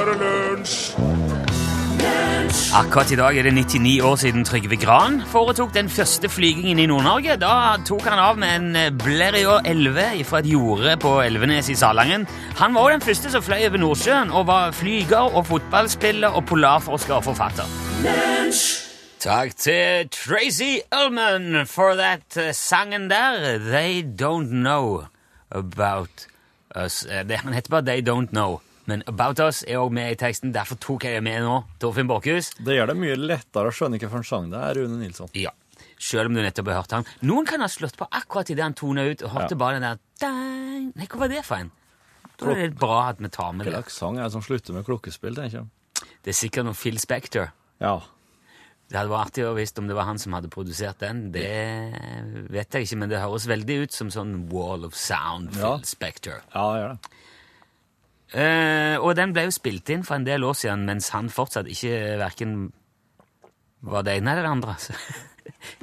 er det lunsj! Akkurat i dag er det 99 år siden Trygve Gran foretok den første flygingen i Nord-Norge. Da tok han av med en Blériot 11 fra et jorde på Elvenes i Salangen. Han var den første som fløy over Nordsjøen, og var flyger og fotballspiller og polarforsker og forfatter. Takk til Tracy Ullman for that uh, sangen der. They Don't Know About Us. Eh, Det, han heter bare They Don't Know. Men About Us er også med i teksten, derfor tok jeg det med nå. Torfinn Borchhus. Det gjør det mye lettere å skjønne hvilken sang det er, Rune Nilsson. Ja. Selv om du nettopp har hørt han. Noen kan ha slått på akkurat idet han tona ut, og hørte Ja. bare den der dang. Nei, hva var det for en? Da er det bra at vi tar med Hva det. slags sang er det som slutter med klokkespill, tenker jeg. Det er sikkert noe Phil Spector. Ja. Det hadde vært artig å visst om det var han som hadde produsert den. Det vet jeg ikke, men det høres veldig ut som sånn Wall of Sound, Phil Ja. Spector. Ja, det gjør det. Eh, og den ble jo spilt inn for en del år siden, mens han fortsatt ikke verken var det ene eller det andre. Så.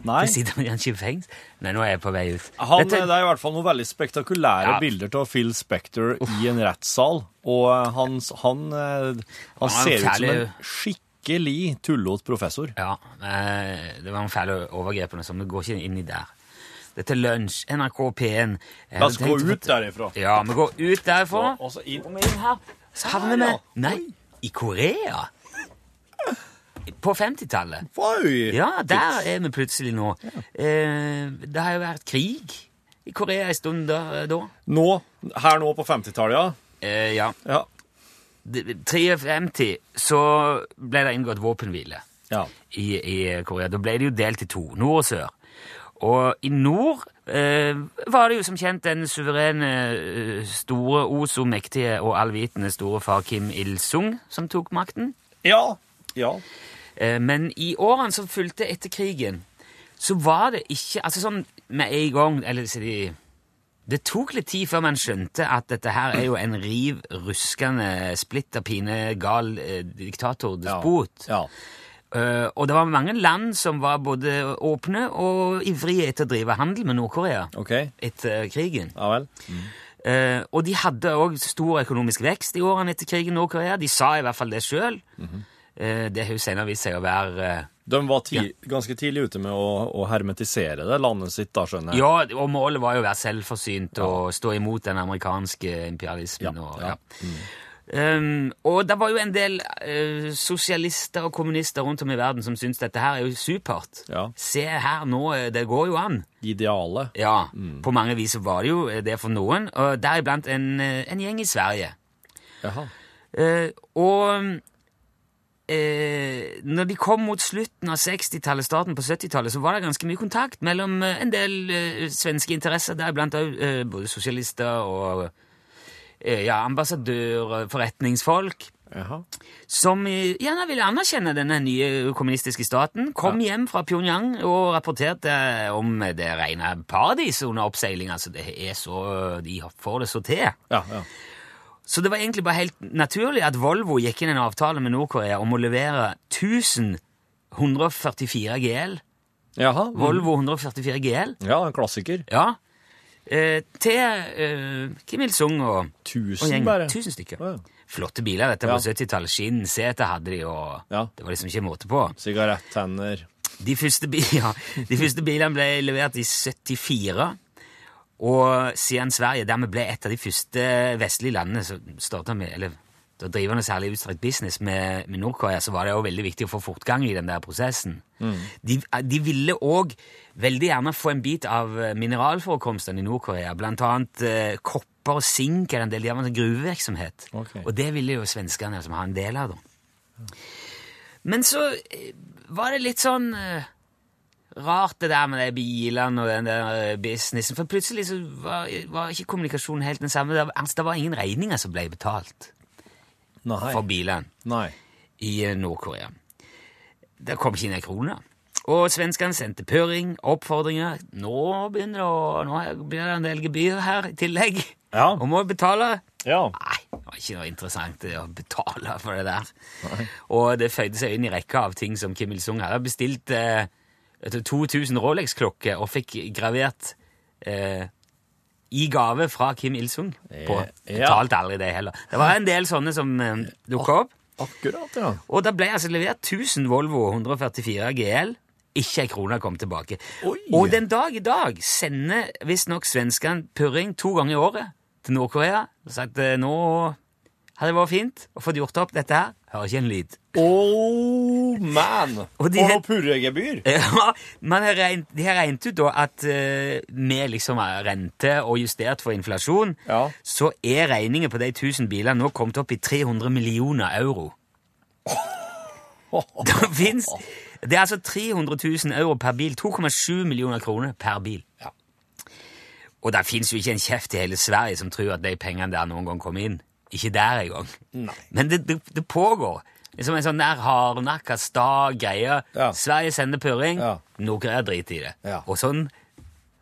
Nei. Det sitter han ikke i fengsel. Nei, nå er jeg på vei ut. Han, Dette- det er i hvert fall noen veldig spektakulære Ja. bilder av Phil Spector i en rettssal. Og eh, han, han, eh, han Han er ser ut som en skikkelig tullete professor. Ja, eh, det var noen fæle overgrep, som det går ikke inn i der. Dette er lunsj, NRK P1. La oss gå ut derifra. Ja, vi går ut derfra. Og så inn. og inn her. Så havner vi. Nei, i Korea. På 50-tallet. Oi! Ja, der er vi plutselig nå. Eh, det har jo vært krig i Korea en stund da. da. Nå, her nå på 50-tallet, ja. Eh, ja. ja. Det- 53 så ble det inngått våpenhvile. Ja. i, i Korea. Da ble det jo delt i to, nord og sør. Og i nord eh, var det jo som kjent den suverene, eh, store, o mektige og allvitende store far Kim Il-sung som tok makten. Ja. Ja. Eh, men i årene som fulgte etter krigen, så var det ikke Altså sånn med en gang eller så de, Det tok litt tid før man skjønte at dette her er jo en riv ruskende, splitter pine gal eh, diktator, despot. Ja, Ja. Eh, og det var mange land som var både åpne og ivrige etter å drive handel med Nord-Korea okay. etter krigen. Ja vel. Eh, og de hadde òg stor økonomisk vekst i årene etter krigen Nord-Korea. De sa i hvert fall det sjøl. det har jo senere vist seg å være eh, De var ti ganske tidlig ute med å, å hermetisere det landet sitt, da, skjønner jeg. Ja, og målet var jo å være selvforsynt og stå imot den amerikanske imperialismen. Ja, Og, ja. Um, og det var jo en del uh, sosialister og kommunister rundt om i verden som syntes dette her er jo supert. Ja. Se her nå, eh, det går jo an. Idealet. Ja, på mange vis var det jo det for noen, og deriblant en, eh, en gjeng i Sverige. Jaha. Uh, og eh, når de kom mot slutten av 60-tallet, starten på 70-tallet, så var det ganske mye kontakt mellom eh, en del eh, svenske interesser, deriblant òg eh, både sosialister og eh, ja, ambassadører, forretningsfolk Jaha. som eh, gjerne ville anerkjenne denne nye kommunistiske staten, kom hjem fra Pyongyang og rapporterte om det rene paradis under oppseiling. Altså, det er så, de får det så til. Ja, ja. Så det var egentlig bare helt naturlig at Volvo gikk inn i en avtale med Nord-Korea om å levere 1144 GL. Jaha. Volvo 144 GL. Ja, en klassiker. Ja. Eh, til eh, Kim Il-sung og, og Tusen gjengen. bare. Tusen stykker. Ja, ja. Flotte biler, dette var Ja. 70-tallet. Skinnseter hadde de, og Ja. det var liksom ikke måte på. Sigarettenner. De første, ja, de første bilene ble levert i 74. Og siden Sverige dermed ble et av de første vestlige landene som starta med eller da driver noe særlig utstrakt business med, med Nord-Korea, så var det jo veldig viktig å få fortgang i den der prosessen. De, de ville òg veldig gjerne få en bit av eh, mineralforekomstene i Nord-Korea, blant annet eh, kopper og sink eller en del de har en gruvevirksomhet. Okay. Og det ville jo svenskene som ha en del av. da. Men så eh, var det litt sånn eh, rart det der med de bilene og den der eh, businessen. For plutselig så var, var ikke kommunikasjonen helt den samme. Det var, altså, det var ingen regninger som ble betalt Nei. for bilene Nei. i eh, Nord-Korea. Det kom ikke inn en krone. Og svenskene sendte pøring, oppfordringer. Nå begynner det, å, nå blir det en del gebyr her i tillegg. Ja. Og må betale. Ja. Nei, det var ikke noe interessant det å betale for det der. Og det føyde seg inn i rekka av ting som Kim Il-sung hadde bestilt eh, etter 2000 Rolex-klokker og fikk gravert eh, i gave fra Kim Il-sung. på. Eh. Betalte aldri det heller. Det var en del sånne som uh, dukka opp. Akkurat, ja. Og da ble altså levert 1000 Volvo 144 GL. Ikke ei krone kom tilbake. Oi. Og den dag i dag sender visstnok svenskene purring to ganger i året til Nord-Korea. Sagt eh, nå hadde det vært fint å få gjort opp dette her. Hører ikke en lyd. Oh, man! Og Og, noe purregebyr. Ja, man har regnet, de har regnet ut da at eh, med liksom rente og justert for inflasjon, Ja. så er regningen på de 1000 bilene nå kommet opp i 300 millioner euro. Det finnes, det er altså 300 000 euro per bil. 2,7 millioner kroner per bil. Ja. Og det fins jo ikke en kjeft i hele Sverige som tror at de pengene der noen gang kommer inn. Ikke der engang. Men det, det, det pågår. Liksom en sånn der hardnakka, sta greie. Ja. Sverige sender purring, Ja. Nord-Korea driter i det. Ja. Og sånn,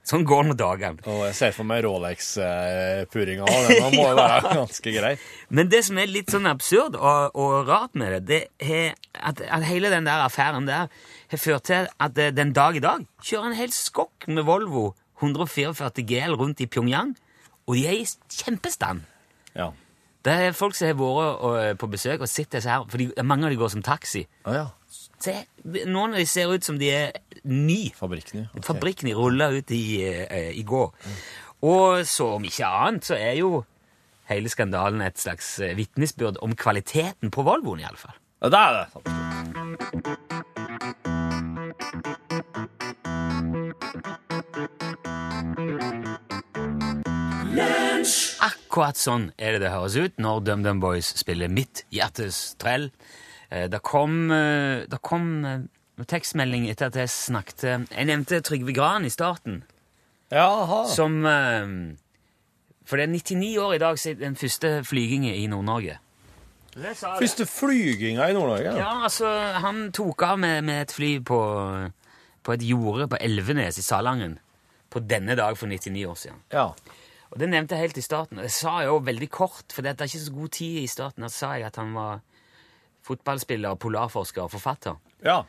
sånn går nå dagene. Og jeg ser for meg Rolex-purringa òg. Den må jo være ganske grei. Men det som er litt sånn absurd og, og rart med det, det er at, at hele den der affæren der har ført til at den dag i dag kjører en hel skokk med Volvo 144 GL rundt i Pyongyang, og de er i kjempestand. Ja. Det er folk som har vært på besøk og sett disse her, for mange av de går som taxi. Oh, ja. Se, noen av de ser ut som de er ny. Fabrikkene. Okay. Ok. Rulla ut i, eh, i går. Og så om ikke annet så er jo hele skandalen et slags eh, vitnesbyrd om kvaliteten på Volvoen, iallfall. Ja, det er det. Akkurat sånn er det det høres ut når DumDum Boys spiller Mitt hjertes trell. Eh, Det kom, eh, det kom eh, tekstmelding etter at jeg snakket Jeg nevnte Trygve Gran i starten. Jaha. Som For det er 99 år i dag siden den første flygingen i Nord-Norge. Første flyginga i Nord-Norge. Ja, altså, han tok av med, med et fly på, på et jorde på Elvenes i Salangen på denne dag for 99 år siden. ja. Og det nevnte jeg helt i starten. og Jeg sa jo veldig kort, for det er ikke så god tid i starten, at sa jeg at han var fotballspiller, polarforsker og forfatter. Ja.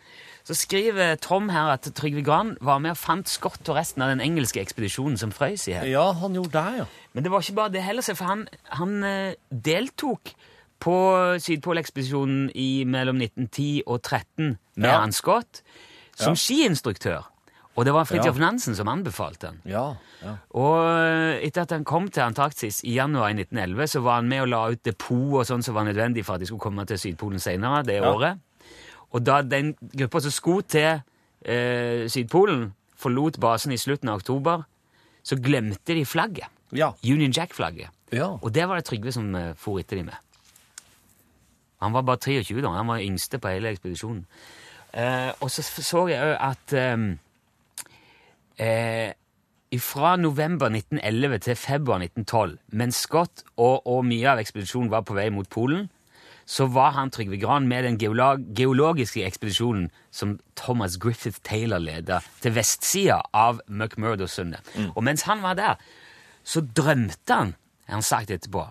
Så skriver Tom her at Trygve Gran var med og fant Scott og resten av den engelske ekspedisjonen som frøys i her. ja, han gjorde det, ja. Men det var ikke bare det heller, for han, han eh, deltok på Sydpolekspedisjonen mellom 1910 og 1913 med Ja. han Scott som Ja. skiinstruktør. Og det var Fridtjof Ja. Nansen som anbefalte den. Ja, ja. Og eh, etter at han kom til Antarktis i januar 1911, så var han med og la ut depot og sånn som var nødvendig for at de skulle komme til Sydpolen senere det året. Og da den gruppa som skulle til eh, Sydpolen, forlot basen i slutten av oktober, så glemte de flagget. Ja. Union Jack-flagget. ja. Og det var det Trygve som eh, for etter de med. Han var bare 23 da, han var yngste på hele ekspedisjonen. Eh, og så så jeg òg at eh, eh, fra november 1911 til februar 1912, mens Scott og, og mye av ekspedisjonen var på vei mot Polen, så var han Trygve Gran med den geolog geologiske ekspedisjonen som Thomas Griffith Taylor leda, til vestsida av McMurdo-sundet. Og mens han var der, så drømte han, har han sagt etterpå,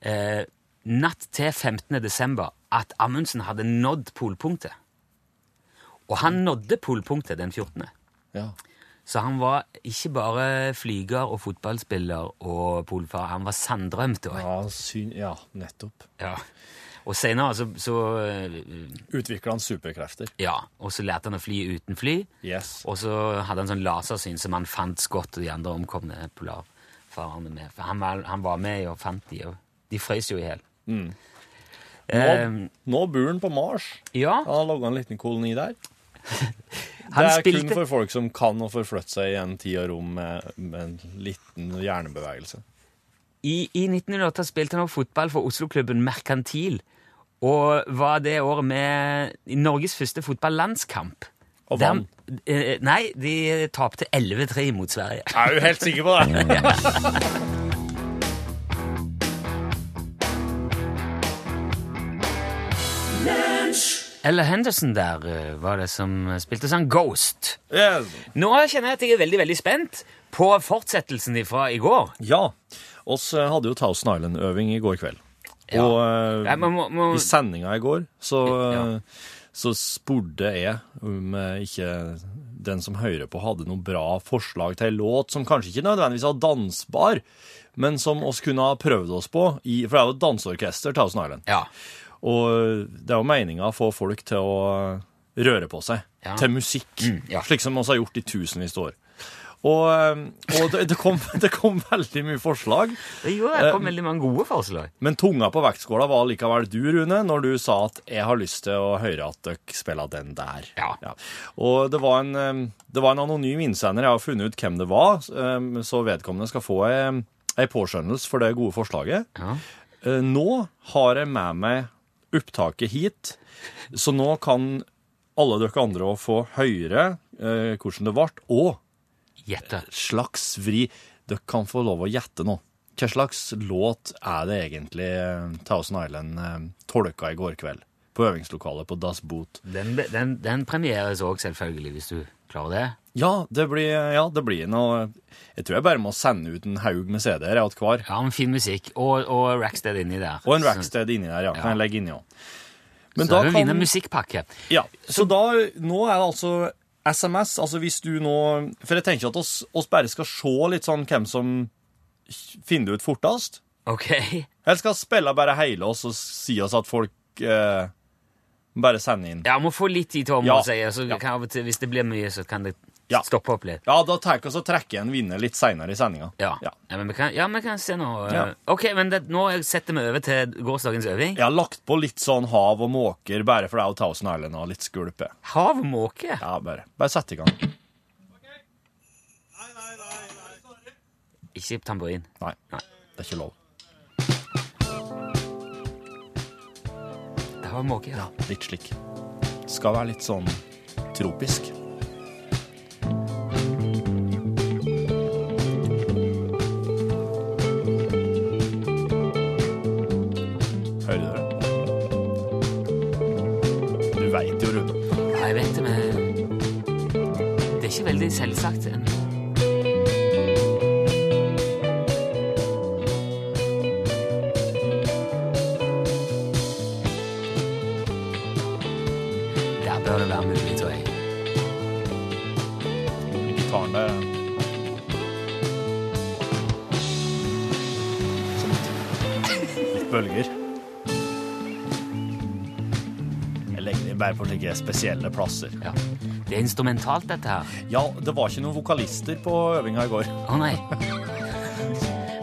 eh, natt til 15. desember, at Amundsen hadde nådd polpunktet. Og han nådde polpunktet den 14. ja. Så han var ikke bare flyger og fotballspiller og polfar, han var sanndrømt òg. Ja, syn... ja, nettopp. Ja. Og senere så, så eh, Utvikla han superkrefter. Ja, og så lærte han å fly uten fly. Yes. Og så hadde han sånn lasersyn som han fant Scott og de andre omkomne polarfarerne med. For han var, han var med og fant de, og de frøs jo i hjel. Nå, Eh, nå bor han på Mars. ja, Han har laga en liten koloni der. han det er kun for folk som kan å forflytte seg i en tid og rom med, med en liten hjernebevegelse. I, I 1908 spilte han også fotball for Oslo-klubben Merkantil, og var det året med Norges første fotballandskamp. Og vant. eh, nei, de tapte 11-3 mot Sverige. Er du helt sikker på det? Ella Henderson der eh, var det som spilte sånn Ghost. Yes. Nå kjenner jeg at jeg er veldig veldig spent på fortsettelsen fra i går. Ja. oss eh, hadde jo Thousand Island-øving i går kveld. Ja. Og uh, men må, må, i sendinga i går så, Ja. eh, så spurte jeg om ikke den som hører på, hadde noen bra forslag til en låt som kanskje ikke nødvendigvis var dansbar, men som oss kunne ha prøvd oss på, i, for det er jo et danseorkester, Thousand Island. Ja. Og det er jo meninga å få folk til å røre på seg Ja. til musikk, Mm, ja. slik som vi har gjort i tusenvis av år. Og, eh, og det, det, kom, det kom veldig mye forslag, Det gjorde det kom veldig mange gode forslag. men tunga på vektskåla var likevel du, Rune, når du sa at jeg har lyst til å høre at dere spiller den der. Ja. Og det var, en, eh, det var en anonym innsender. Jeg har funnet ut hvem det var, eh, så vedkommende skal få ei, påskjønnelse for det gode forslaget. Ja. Eh, Nå har jeg med meg opptaket hit, så nå kan alle dere andre òg få høre eh, hvordan det ble, og Gjette. slags vri. Dere kan få lov å gjette nå. Hva slags låt er det egentlig eh, Thousand Island eh, tolka i går kveld på øvingslokalet på Das Boot? Den, den, den premieres òg, selvfølgelig, hvis du klarer det. Ja, det blir, ja, det blir noe Jeg tror jeg bare må sende ut en haug med CD-er jeg hver. Ja, men fin musikk. Og, og Rackstead inni der. Og en Rackstead inni der, ja. Kan jeg legge inni òg. Så, så da vinner musikkpakke. Ja, så da, nå er det altså SMS, altså hvis du nå For jeg tenker at oss, oss bare skal se litt sånn hvem som finner det ut fortest. OK. Eller skal spille bare hele oss og si oss at folk eh, bare send inn. Ja, må få litt tid til å Ja. så Ja. og til, hvis det blir mye, så kan det Ja. stoppe opp litt. Ja, da tenker jeg å trekke en vinner litt seinere i sendinga. Ja. Ja. Ja. men vi kan, ja, vi kan se nå. eh, Ja. OK, men det, nå setter vi over til gårsdagens øving. Jeg har lagt på litt sånn hav og måker, bare for er jo Thousand Island og litt skvulpe. Hav og måke. Ja, bare, bare sett i gang. Ikke tamburin. Nei, Nei. det er ikke lov. Har måke, ja. Litt slik. Skal være litt sånn tropisk. Hører du det? Du veit jo, Rune. Ja, jeg vet det, men det er ikke veldig selvsagt. ennå. Bare på slike spesielle plasser. Ja. Det er instrumentalt, dette her. Ja, det var ikke noen vokalister på øvinga i går. Å nei.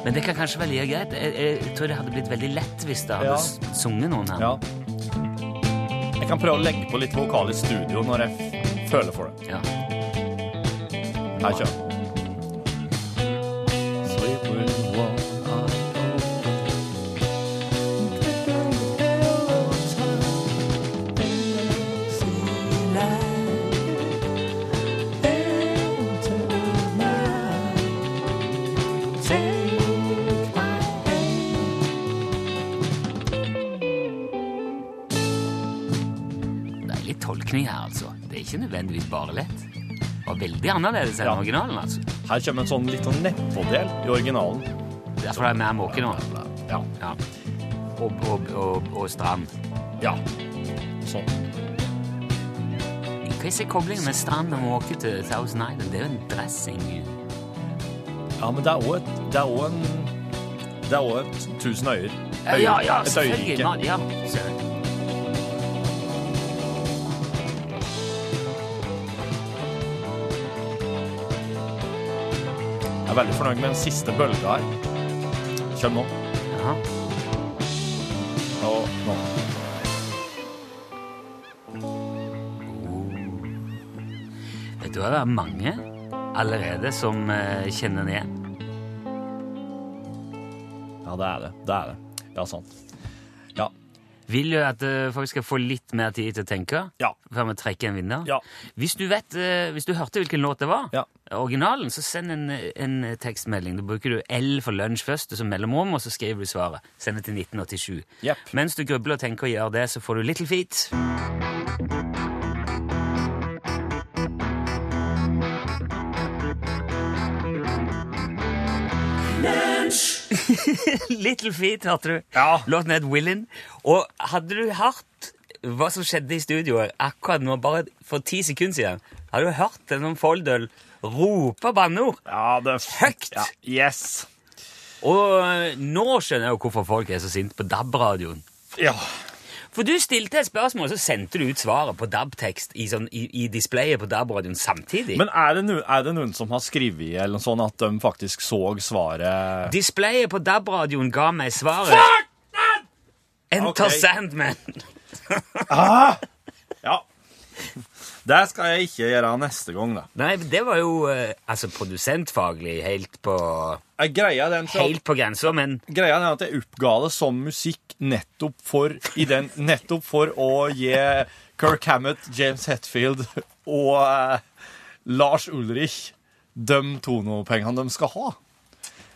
Men det kan kanskje være like greit. Jeg, jeg tror det hadde blitt veldig lett hvis det hadde Ja. sunget noen her. Ja. Jeg kan prøve å legge på litt vokal i studio når jeg føler for det. Ja. Her kjører nødvendigvis bare lett. Var veldig annerledes enn Ja. originalen, altså. Her kommer en sånn litt sånn nedpå-del i originalen. Derfor er det mer måke nå. Ja. Ja. Og, og, og, og strand. ja. Sånn. Hva er koblingen med strand og måke til Thousand Island? Det er jo en dressing. Ja, men det er òg et Det er òg en Det er òg et tusen øyer. Ja, ja, ja et selvfølgelig. øyrike. Ja, ser Jeg er veldig fornøyd med den siste bølga her. Kjem nå. Ja. Og nå. Vet du hva, det er mange allerede som eh, kjenner den igjen. Ja, det er det. Det er det. Ja, sant. Vil du at eh, folk skal få litt mer tid til å tenke Ja. før vi trekker en vinner? Ja. Hvis du vet, eh, hvis du hørte hvilken låt det var, Ja. originalen, så send en, en tekstmelding. Da bruker du L for lunsj først, og så mellomrom, og så skriver du svaret. Send det til 1987. Yep. Mens du grubler og tenker og gjør det, så får du Little Feet. Little Feet, hørte du? Ja. Låten het Willin. Og hadde du hørt hva som skjedde i studioet akkurat nå, bare for ti sekunder siden, hadde du hørt en sånn foldøl rope banneord? Ja, det Høyt! Ja, yes. Og eh, nå skjønner jeg jo hvorfor folk er så sinte på DAB-radioen. Ja. For du stilte et spørsmål, og så sendte du ut svaret på DAB-tekst i, sånn, i, i displayet på DAB-radioen samtidig. Men er det, no, er det noen som har skrevet eller noe sånn at de faktisk så svaret Displayet på DAB-radioen ga meg svaret. Fuck! Enter okay. Sandman. Ja. Det skal jeg ikke gjøre neste gang, da. Nei, det var jo eh, altså produsentfaglig helt på, Jeg greier den så, helt på grensa, men Greia er at jeg oppga det som musikk nettopp for, i den, nettopp for å gi Kirk Hammett, James Hetfield og eh, Lars Ulrich de tonopengene de skal ha.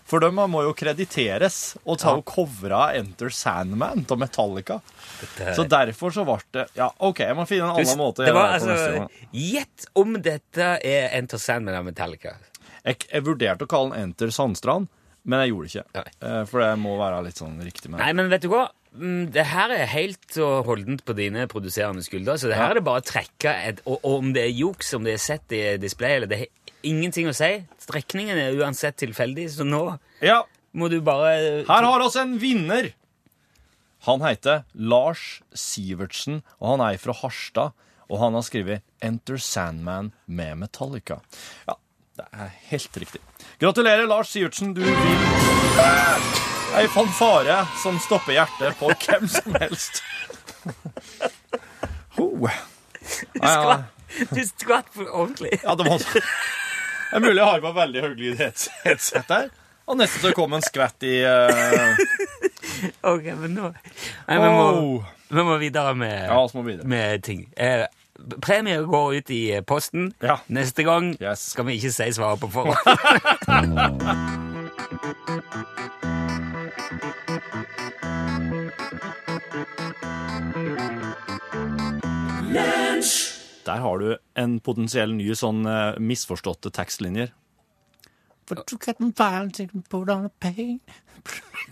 For de må jo krediteres og ta Ja. og covra Enter Sandman av Metallica. Dette- Så derfor så ble det Ja, OK, jeg må finne en annen måte å gjøre det på altså Gjett om dette er Enter Sandman av Metallica. Jeg, jeg vurderte å kalle den Enter Sandstrand, men jeg gjorde det ikke. Nei. Eh, For det må være litt sånn riktig med Nei, men vet du hva? Mm, Det her er helt og holdent på dine produserende skuldre, så det her Ja. er det bare å trekke et, og, og om det er juks, om det er sett i display, eller det ingenting å si. Strekningen er uansett tilfeldig, så nå Ja, må du bare Her har oss en vinner. Han heter Lars Sivertsen, og han er fra Harstad. Og han har skrevet 'Enter Sandman' med Metallica. Ja, det er helt riktig. Gratulerer, Lars Sivertsen. Du vinner ei fanfare som stopper hjertet på hvem som helst. Ho. Du skvatt på ordentlig. ja, det var Det er mulig jeg har på veldig heads- headset der. Og nesten så kom en skvett i uh... Ok, men nå Nei, vi, må, oh. vi må videre med, Ja, må videre. med ting. Eh, Premie går ut i eh, posten. Ja. Neste gang Yes. skal vi ikke si svaret på forhånd. Der har du en potensiell ny sånn uh, misforståtte tekstlinjer. Du kan bare put on a pain.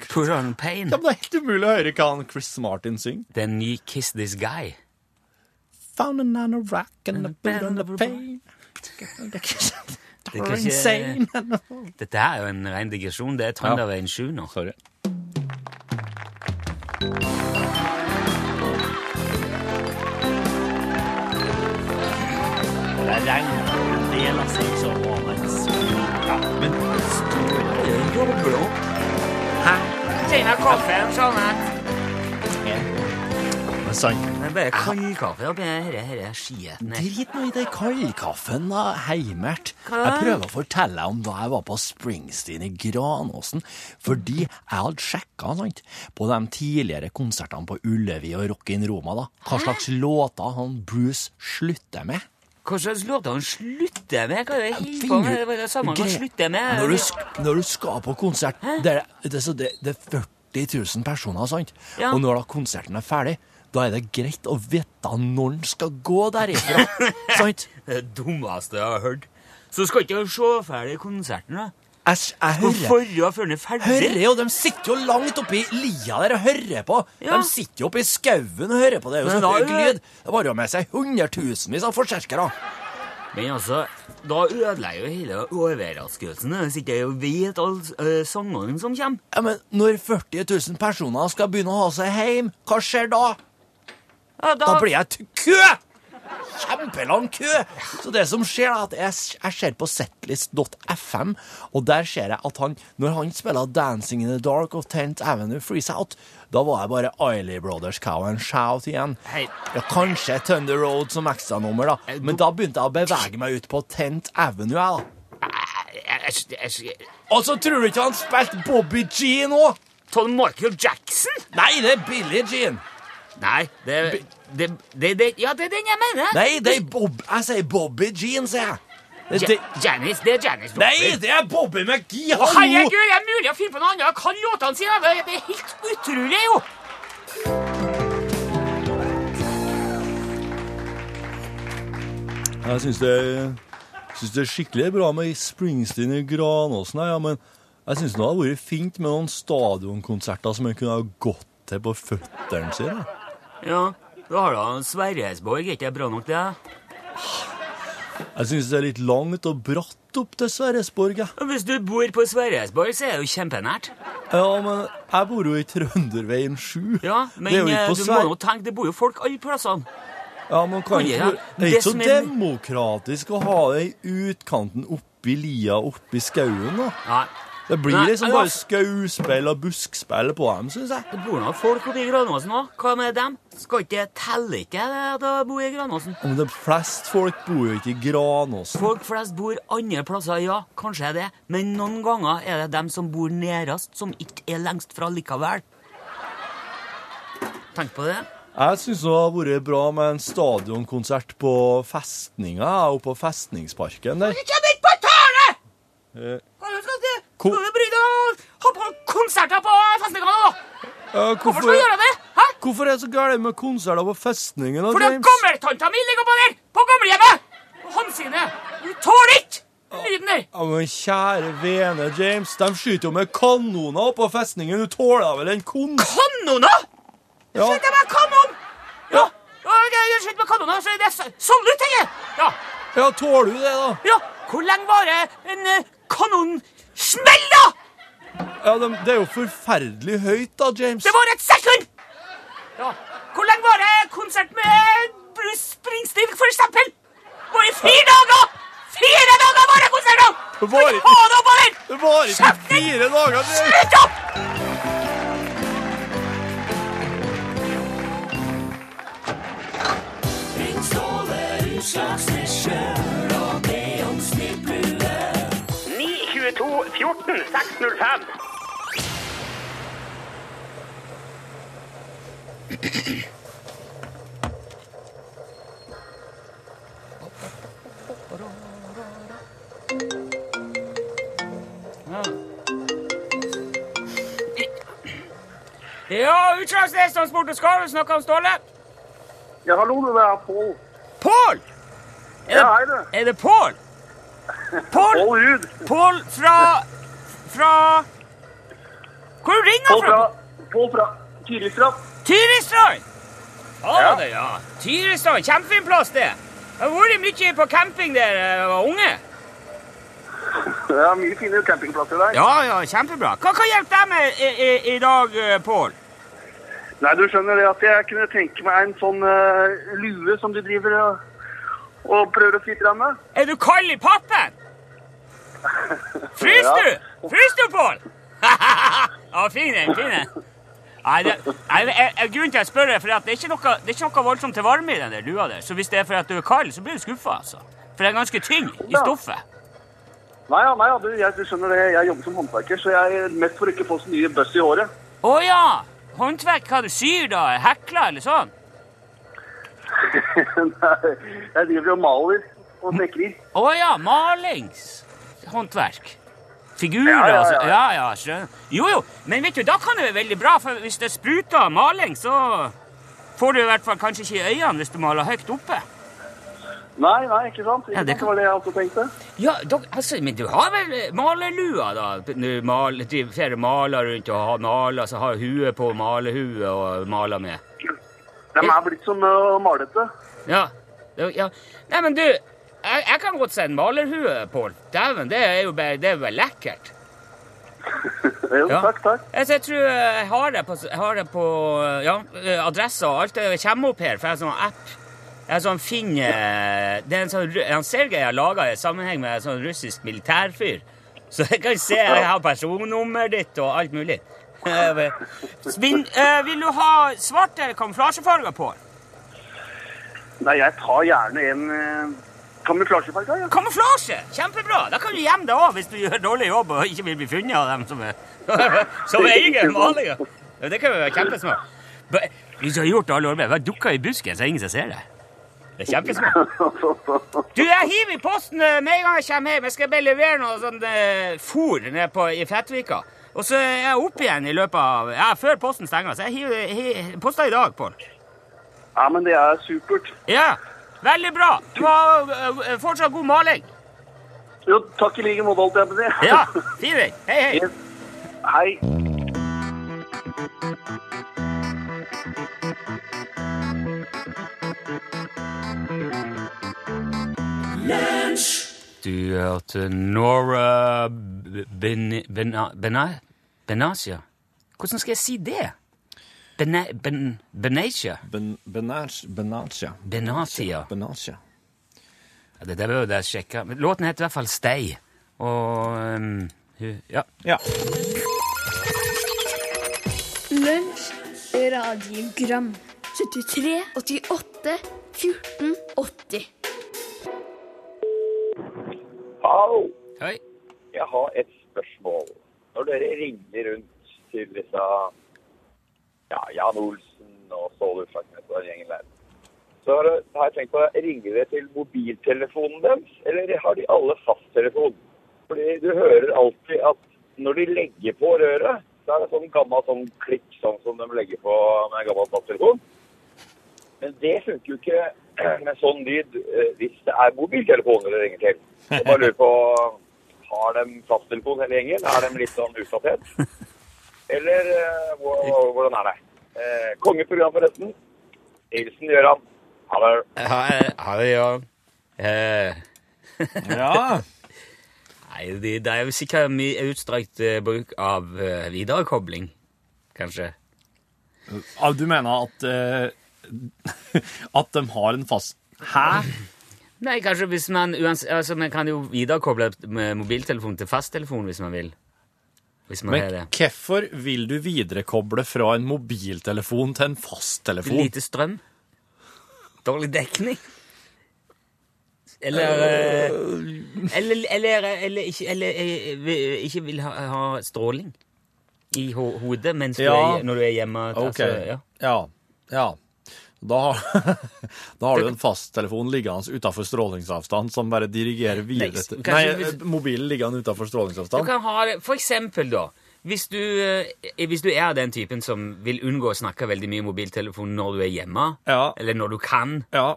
Put on pain. Ja, men det er helt umulig å høre hva han Chris Martin synger. Det er en ny Kiss This Guy. Found a nano rack and a put on a pain. Det er insane. Dette her er jo en ren digresjon. Det er Trønderveien 7 nå. Sorry. Regn. Det gjelder seg ikke så vanlig. Ja, men Hæ? Tjena kaffen, Jeanette. Men sant. Det er bare kaldkaffe oppi denne her skiten her. Drit nå i den kaldkaffen, da, Heimert. Jeg prøver å fortelle deg om da jeg var på Springsteen i Granåsen. Fordi jeg hadde sjekka sant, på de tidligere konsertene på Ullevi og Rock in Roma. da. Hva slags låter han Bruce slutter med. Hva slags låter han slutter med? Hva er det helt på med? du- Det det samme han slutter med. Når du, når du skal på konsert det er, det, så det, det er 40 000 personer, sant? Ja. Og når da konserten er ferdig, da er det greit å vite når den skal gå derifra. sant? Det det dummeste jeg har hørt. Så skal ikke du se ferdig konserten, da? Jeg, jeg hører forrige før den er ferdig? Hører jo, De sitter jo langt oppi lia der og hører på. Ja. De sitter jo oppi skauen og hører på. Det er jo så høy lyd. Det var jo med seg hundretusenvis av forsterkere. Men altså, da ødelegger jo hele overraskelsen hvis ikke jeg vet alle uh, sangene som kommer. Ja, men når 40 000 personer skal begynne å ha seg hjem, hva skjer da? Ja, Da blir jeg til kø! Kjempelang kø! Så det som skjer, er at jeg, jeg ser på setlist.fm, og der ser jeg at han, når han spiller 'Dancing in the Dark' og 10th Avenue Freeze Out, da var jeg bare Eiley Brothers Cow and Shout igjen. Hei. Ja, kanskje Thunder Road som ekstranummer, da. Eh, Men da begynte jeg å bevege meg ut på 10th Avenue, jeg, da. Jeg, Og så tror du ikke han spilte Bobby G nå? Tom Michael Jackson? Nei, det er Billie Jean. Nei, det, det, det, det Ja, det er den jeg mener. Nei, det er Bob... Jeg sier Bobby Jean, sier jeg. Ja, Janice, det er Janice nei, det er Bobby McGee! Hallo! herregud, det er mulig å finne på noe annet. Jeg kan låtene sine. Det, er helt utrolig, jo. Jeg syns det, synes det er skikkelig bra med Springsteen i Granåsen, ja, men jeg syns det hadde vært fint med noen stadionkonserter som jeg kunne ha gått til på føttene sine. Ja, da har du Sverresborg. Er ikke det bra nok, det? Jeg syns det er litt langt og bratt opp til Sverresborg. jeg. Og Hvis du bor på Sverresborg, så er det jo kjempenært. Ja, men jeg bor jo i Trønderveien 7. Ja, men eh, du må jo tenke, det bor jo folk alle plassene. Ja, men kan Ja, ikke... Det er det ikke så som er- demokratisk å ha det i utkanten oppi lia oppi skauen, da. Nei. Det blir Nei, liksom bare skauspill og buskspill på dem, syns jeg. Det bor nå folk oppe i Granåsen òg. Hva med dem? Skal ikke telle ikke det at de bor i Granåsen? Men det flest folk bor jo ikke i Granåsen. Folk flest bor andre plasser, ja, kanskje er det, men noen ganger er det dem som bor nærest, som ikke er lengst fra likevel. Tenk på det. Jeg syns det har vært bra med en stadionkonsert på festninga oppe på Festningsparken der. Kjem ikke på tale! Eh, Ko- Skal du bry deg om å ha på konserter på festningene nå? ja, Hvorfor skal du gjøre det? Hæ? Hvorfor er det så galt med konserter på festningen? da, Fordi gammeltanta mi ligger på der! På gamlehjemmet! Hansine! Du tåler ikke lyden der! Ja, men kjære vene, James. De skyter jo med kanoner oppå festningen. Du tåler vel en kon... Kanoner! Ja. Skyt med kanon! Ja. ja skyter med kanoner, så det er sånn du tenker! Ja. ja, tåler du det, da? ja. Hvor lenge varer en eh, da? Ja, de, Det er jo forferdelig høyt, da, James. Det var et sekund! Ja. Hvor lenge var det konsert med Bruce Springsteen, for eksempel? Det Var i fire dager? Fire dager var! Det konsert! Det var ikke ha det oppover! Det varer ikke fire dager. Det... Slutt opp! Utslagsnes Transport og skarv, du snakker om Ståle. Ja, hallo, det er Pål. Pål! Er Ja, det, hei, du. er det Pål? Pål Pål Ruud. Pål fra Fra Hvor ringer du fra? Pål fra Tyristrand. Tyristrand! Ja, Ja. det, ja. Tyristrand, Kjempefin plass, det. Jeg har vært mye på camping der jeg var unge. Det er mye fine campingplasser der. Ja, ja, kjempebra. Hva kan hjelpe deg med i, i, i dag, eh, Pål? Nei, du skjønner det at jeg kunne tenke meg en sånn uh, lue som du driver og, og prøver å kvitte deg med. Er du kald i pappen? Fryser du? Fryser du, Pål? ja, fin en. fin en. Nei, det, nei, jeg, jeg, grunnen til at jeg spør, er fordi at det er ikke noe, det er ikke noe voldsomt til varme i den der lua der. Så hvis det er fordi at du er kald, så blir du skuffa, altså. For det er ganske tynn i stoffet. Nei, ja, nei, ja, du, jeg, du skjønner det, jeg jobber som håndverker, så jeg er mest for ikke å få så mye bøss i håret. Å ja! Håndverk, hva du syr da? Hekler eller sånn? Nei, jeg driver og maler og snekrer. Å ja, malingshåndverk. Figurer, Ja, ja, altså. ja. Ja, ja, skjønner. Jo, jo, men vet du, da kan det være veldig bra, for hvis det spruter maling, så får du i hvert fall kanskje ikke i øynene hvis du maler høyt oppe. Nei, nei, ikke sant? Ikke Ja, det kan- var det jeg også tenkte. Ja, dok- altså, men du har vel malerlua, da? Du maler, du maler rundt og har maler, så har huet på malehue og maler med. De er blitt som uh, malete. Ja. ja. Nei, men du, jeg, jeg kan godt se en malerhue, Pål. Dæven, det er jo bare, det er bare lekkert. Jo, Ja. takk, takk. Altså, jeg tror jeg har det på, jeg har det på ja, adressa og alt. Det kommer opp her, for jeg har sånn app. Jeg har sånn Finn eh, Det er en sånn en Sergej har laga i sammenheng med en sånn russisk militærfyr. Så jeg kan se jeg har personnummeret ditt og alt mulig. Eh, eh, vil du ha svarte kamuflasjefarger på? Nei, jeg tar gjerne en uh, ja. Kamuflasje! Kjempebra! Da kan du gjemme det òg hvis du gjør dårlig jobb og ikke vil bli funnet av dem som er som malinga. Ja, det kan jo være kjempesmart. Hvis du har gjort alle arbeid, bare dukka i busken, så er det ingen som ser deg. Det er kjempesmart. Du, jeg hiver i posten eh, med en gang jeg kommer hjem. Jeg skal bare levere noe sånn eh, fôr nede på, i Fettvika. Og så er jeg oppe igjen i løpet av Ja, før posten stenger. Så jeg hiver, hiver posta i dag, Pål. Ja, men det er supert. Ja, veldig bra. Du har eh, fortsatt god maling. Jo, takk i like måte, holdt jeg på å si. Ja, fin den. Hei, hei. Yes. Hei. Du hørte Nora ben, Bena, Bena, Benasia. Hvordan skal jeg si det? Bena, ben, Benatia? Ben, Benatia. Benatia. Benatia. Ja, det der bør jeg sjekke. Men Låten heter i hvert fall Stay. Og um, hun- Ja. Ja. Lunsj, radiogram 73, 88, 14, 80 Hallo. Hei. Jeg har et spørsmål. Når dere ringer rundt til disse ja, Jan Olsen og Ståle Utslagsnes og den gjengen der, så har jeg- tenkt på det. Ringer det til mobiltelefonen deres, eller har de alle fasttelefon? Fordi du hører alltid at når de legger på røret, så er det sånn gammel sånn klikk, sånn som de legger på med en gammel fasttelefon. Men det funker jo ikke med sånn lyd eh, hvis det er mobiltelefoner de ringer til. Jeg bare lurer på Har de fasttelefon hele gjengen? Er de litt sånn utdatert? Eller eh, hvordan er det? Eh, kongeprogram, forresten. Hilsen Gøran. Ha det. Ha det, ja. Eh, ja. nei, det, det er jo sikkert mye utstrakt bruk av viderekobling, kanskje. Ah, Du mener at At de har en fast Hæ? Nei, kanskje hvis man uansett, altså, Man kan jo viderekoble med mobiltelefon til fasttelefon hvis man vil. Men hvorfor vil du viderekoble fra en mobiltelefon til en fasttelefon? Lite strøm. Dårlig dekning. Eller eh, Eller, eller, eller, ikke, eller eh, ikke vil ha, ha stråling i ho hodet mens du Ja. er, når du er hjemme. Ok. Altså, ja. Ja. ja. Da, da har du en fasttelefon liggende utenfor strålingsavstand som bare dirigerer videre til Nei, hvis- mobilen liggende utenfor Du strålingsavstand. kan ha det, For eksempel, da. Hvis du, eh, hvis du er den typen som vil unngå å snakke veldig mye mobiltelefon når du er hjemme, Ja. eller når du kan, Ja.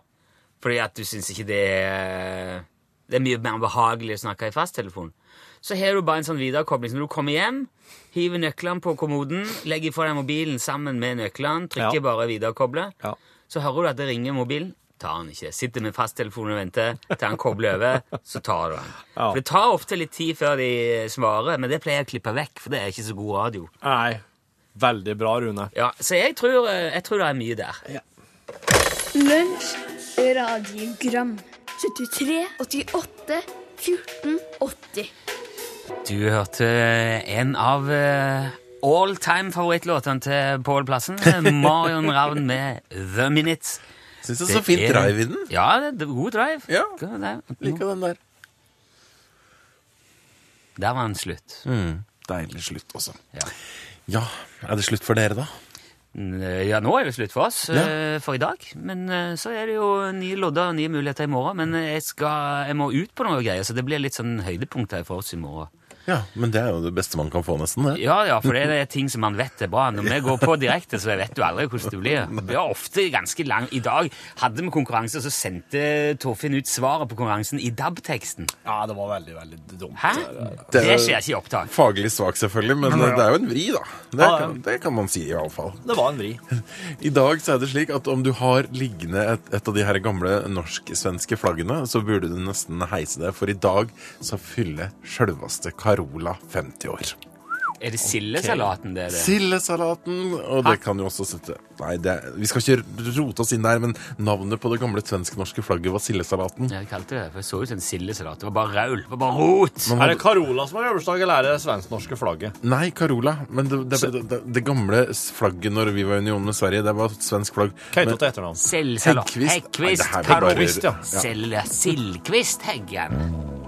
fordi at du syns ikke det er Det er mye mer behagelig å snakke i fasttelefon. Så har du bare en sånn viderekobling. Så når du kommer hjem, hiver nøklene på kommoden, legger fra deg mobilen sammen med nøklene, trykker Ja. bare viderekoble, Ja. Så hører du at det ringer mobilen. Tar han ikke. Sitter med fasttelefonen og venter til han kobler over, så tar du han. Ja. For det tar ofte litt tid før de svarer, men det pleier jeg å klippe vekk, for det er ikke så god radio. Nei. Veldig bra, Rune. Ja, Så jeg tror, eh, jeg tror det er mye der. Lunsj, radiogram 73, 88, 14, 80 Du hørte en av eh, all time favorittlåtene til Pål Plassen. Marion Ravn med The Minutes. Syns det er så fint er- drive i den. Ja, det er god drive. Ja. Liker den der. Der var den slutt. Mm. Deilig slutt også. Ja. Ja, er det slutt for dere, da? Mm, Ja, nå er det slutt for oss Ja. eh, for i dag. Men eh, så er det jo nye lodder og nye muligheter i morgen. Men jeg, skal, jeg må ut på noe greier, så det blir litt sånn høydepunkt her for oss i morgen. Ja, men det er jo det beste man kan få, nesten. det. Ja, ja, for det er ting som man vet er bra. Når vi går på direkte, så vet du aldri hvordan det blir. Det blir ofte ganske lang. I dag hadde vi konkurranse, og så sendte Torfinn ut svaret på konkurransen i DAB-teksten. Ja, det var veldig, veldig dumt. Hæ? Det Det er- skjer ikke i opptak. Faglig svak, selvfølgelig, men det er jo en vri, da. Det kan, det kan man si, i alle fall. Det var en vri. I dag så er det slik at om du har liggende et, et av de her gamle norsk-svenske flaggene, så burde du nesten heise det, for i dag så fyller sjølveste Carola 50 år. Er det sildesalaten det er det? Sildesalaten, og det kan jo også sette Nei, det, vi skal ikke rote oss inn der, men navnet på det gamle svensk-norske flagget var sildesalaten. Ja, jeg kalte det for det så ut som en sildesalat. Det var bare raul. Det var bare rot. Men, Er det Carola som har øverstdag, eller er det svensk-norske flagget? nei, Carola, men det, det, det, det, det gamle flagget når vi var i union med Sverige, det var et svensk flagg. Hva til etternavn? Selvsalat. Heggkvist. Heggkvist. Bare- ja. Sildkvist Heggen.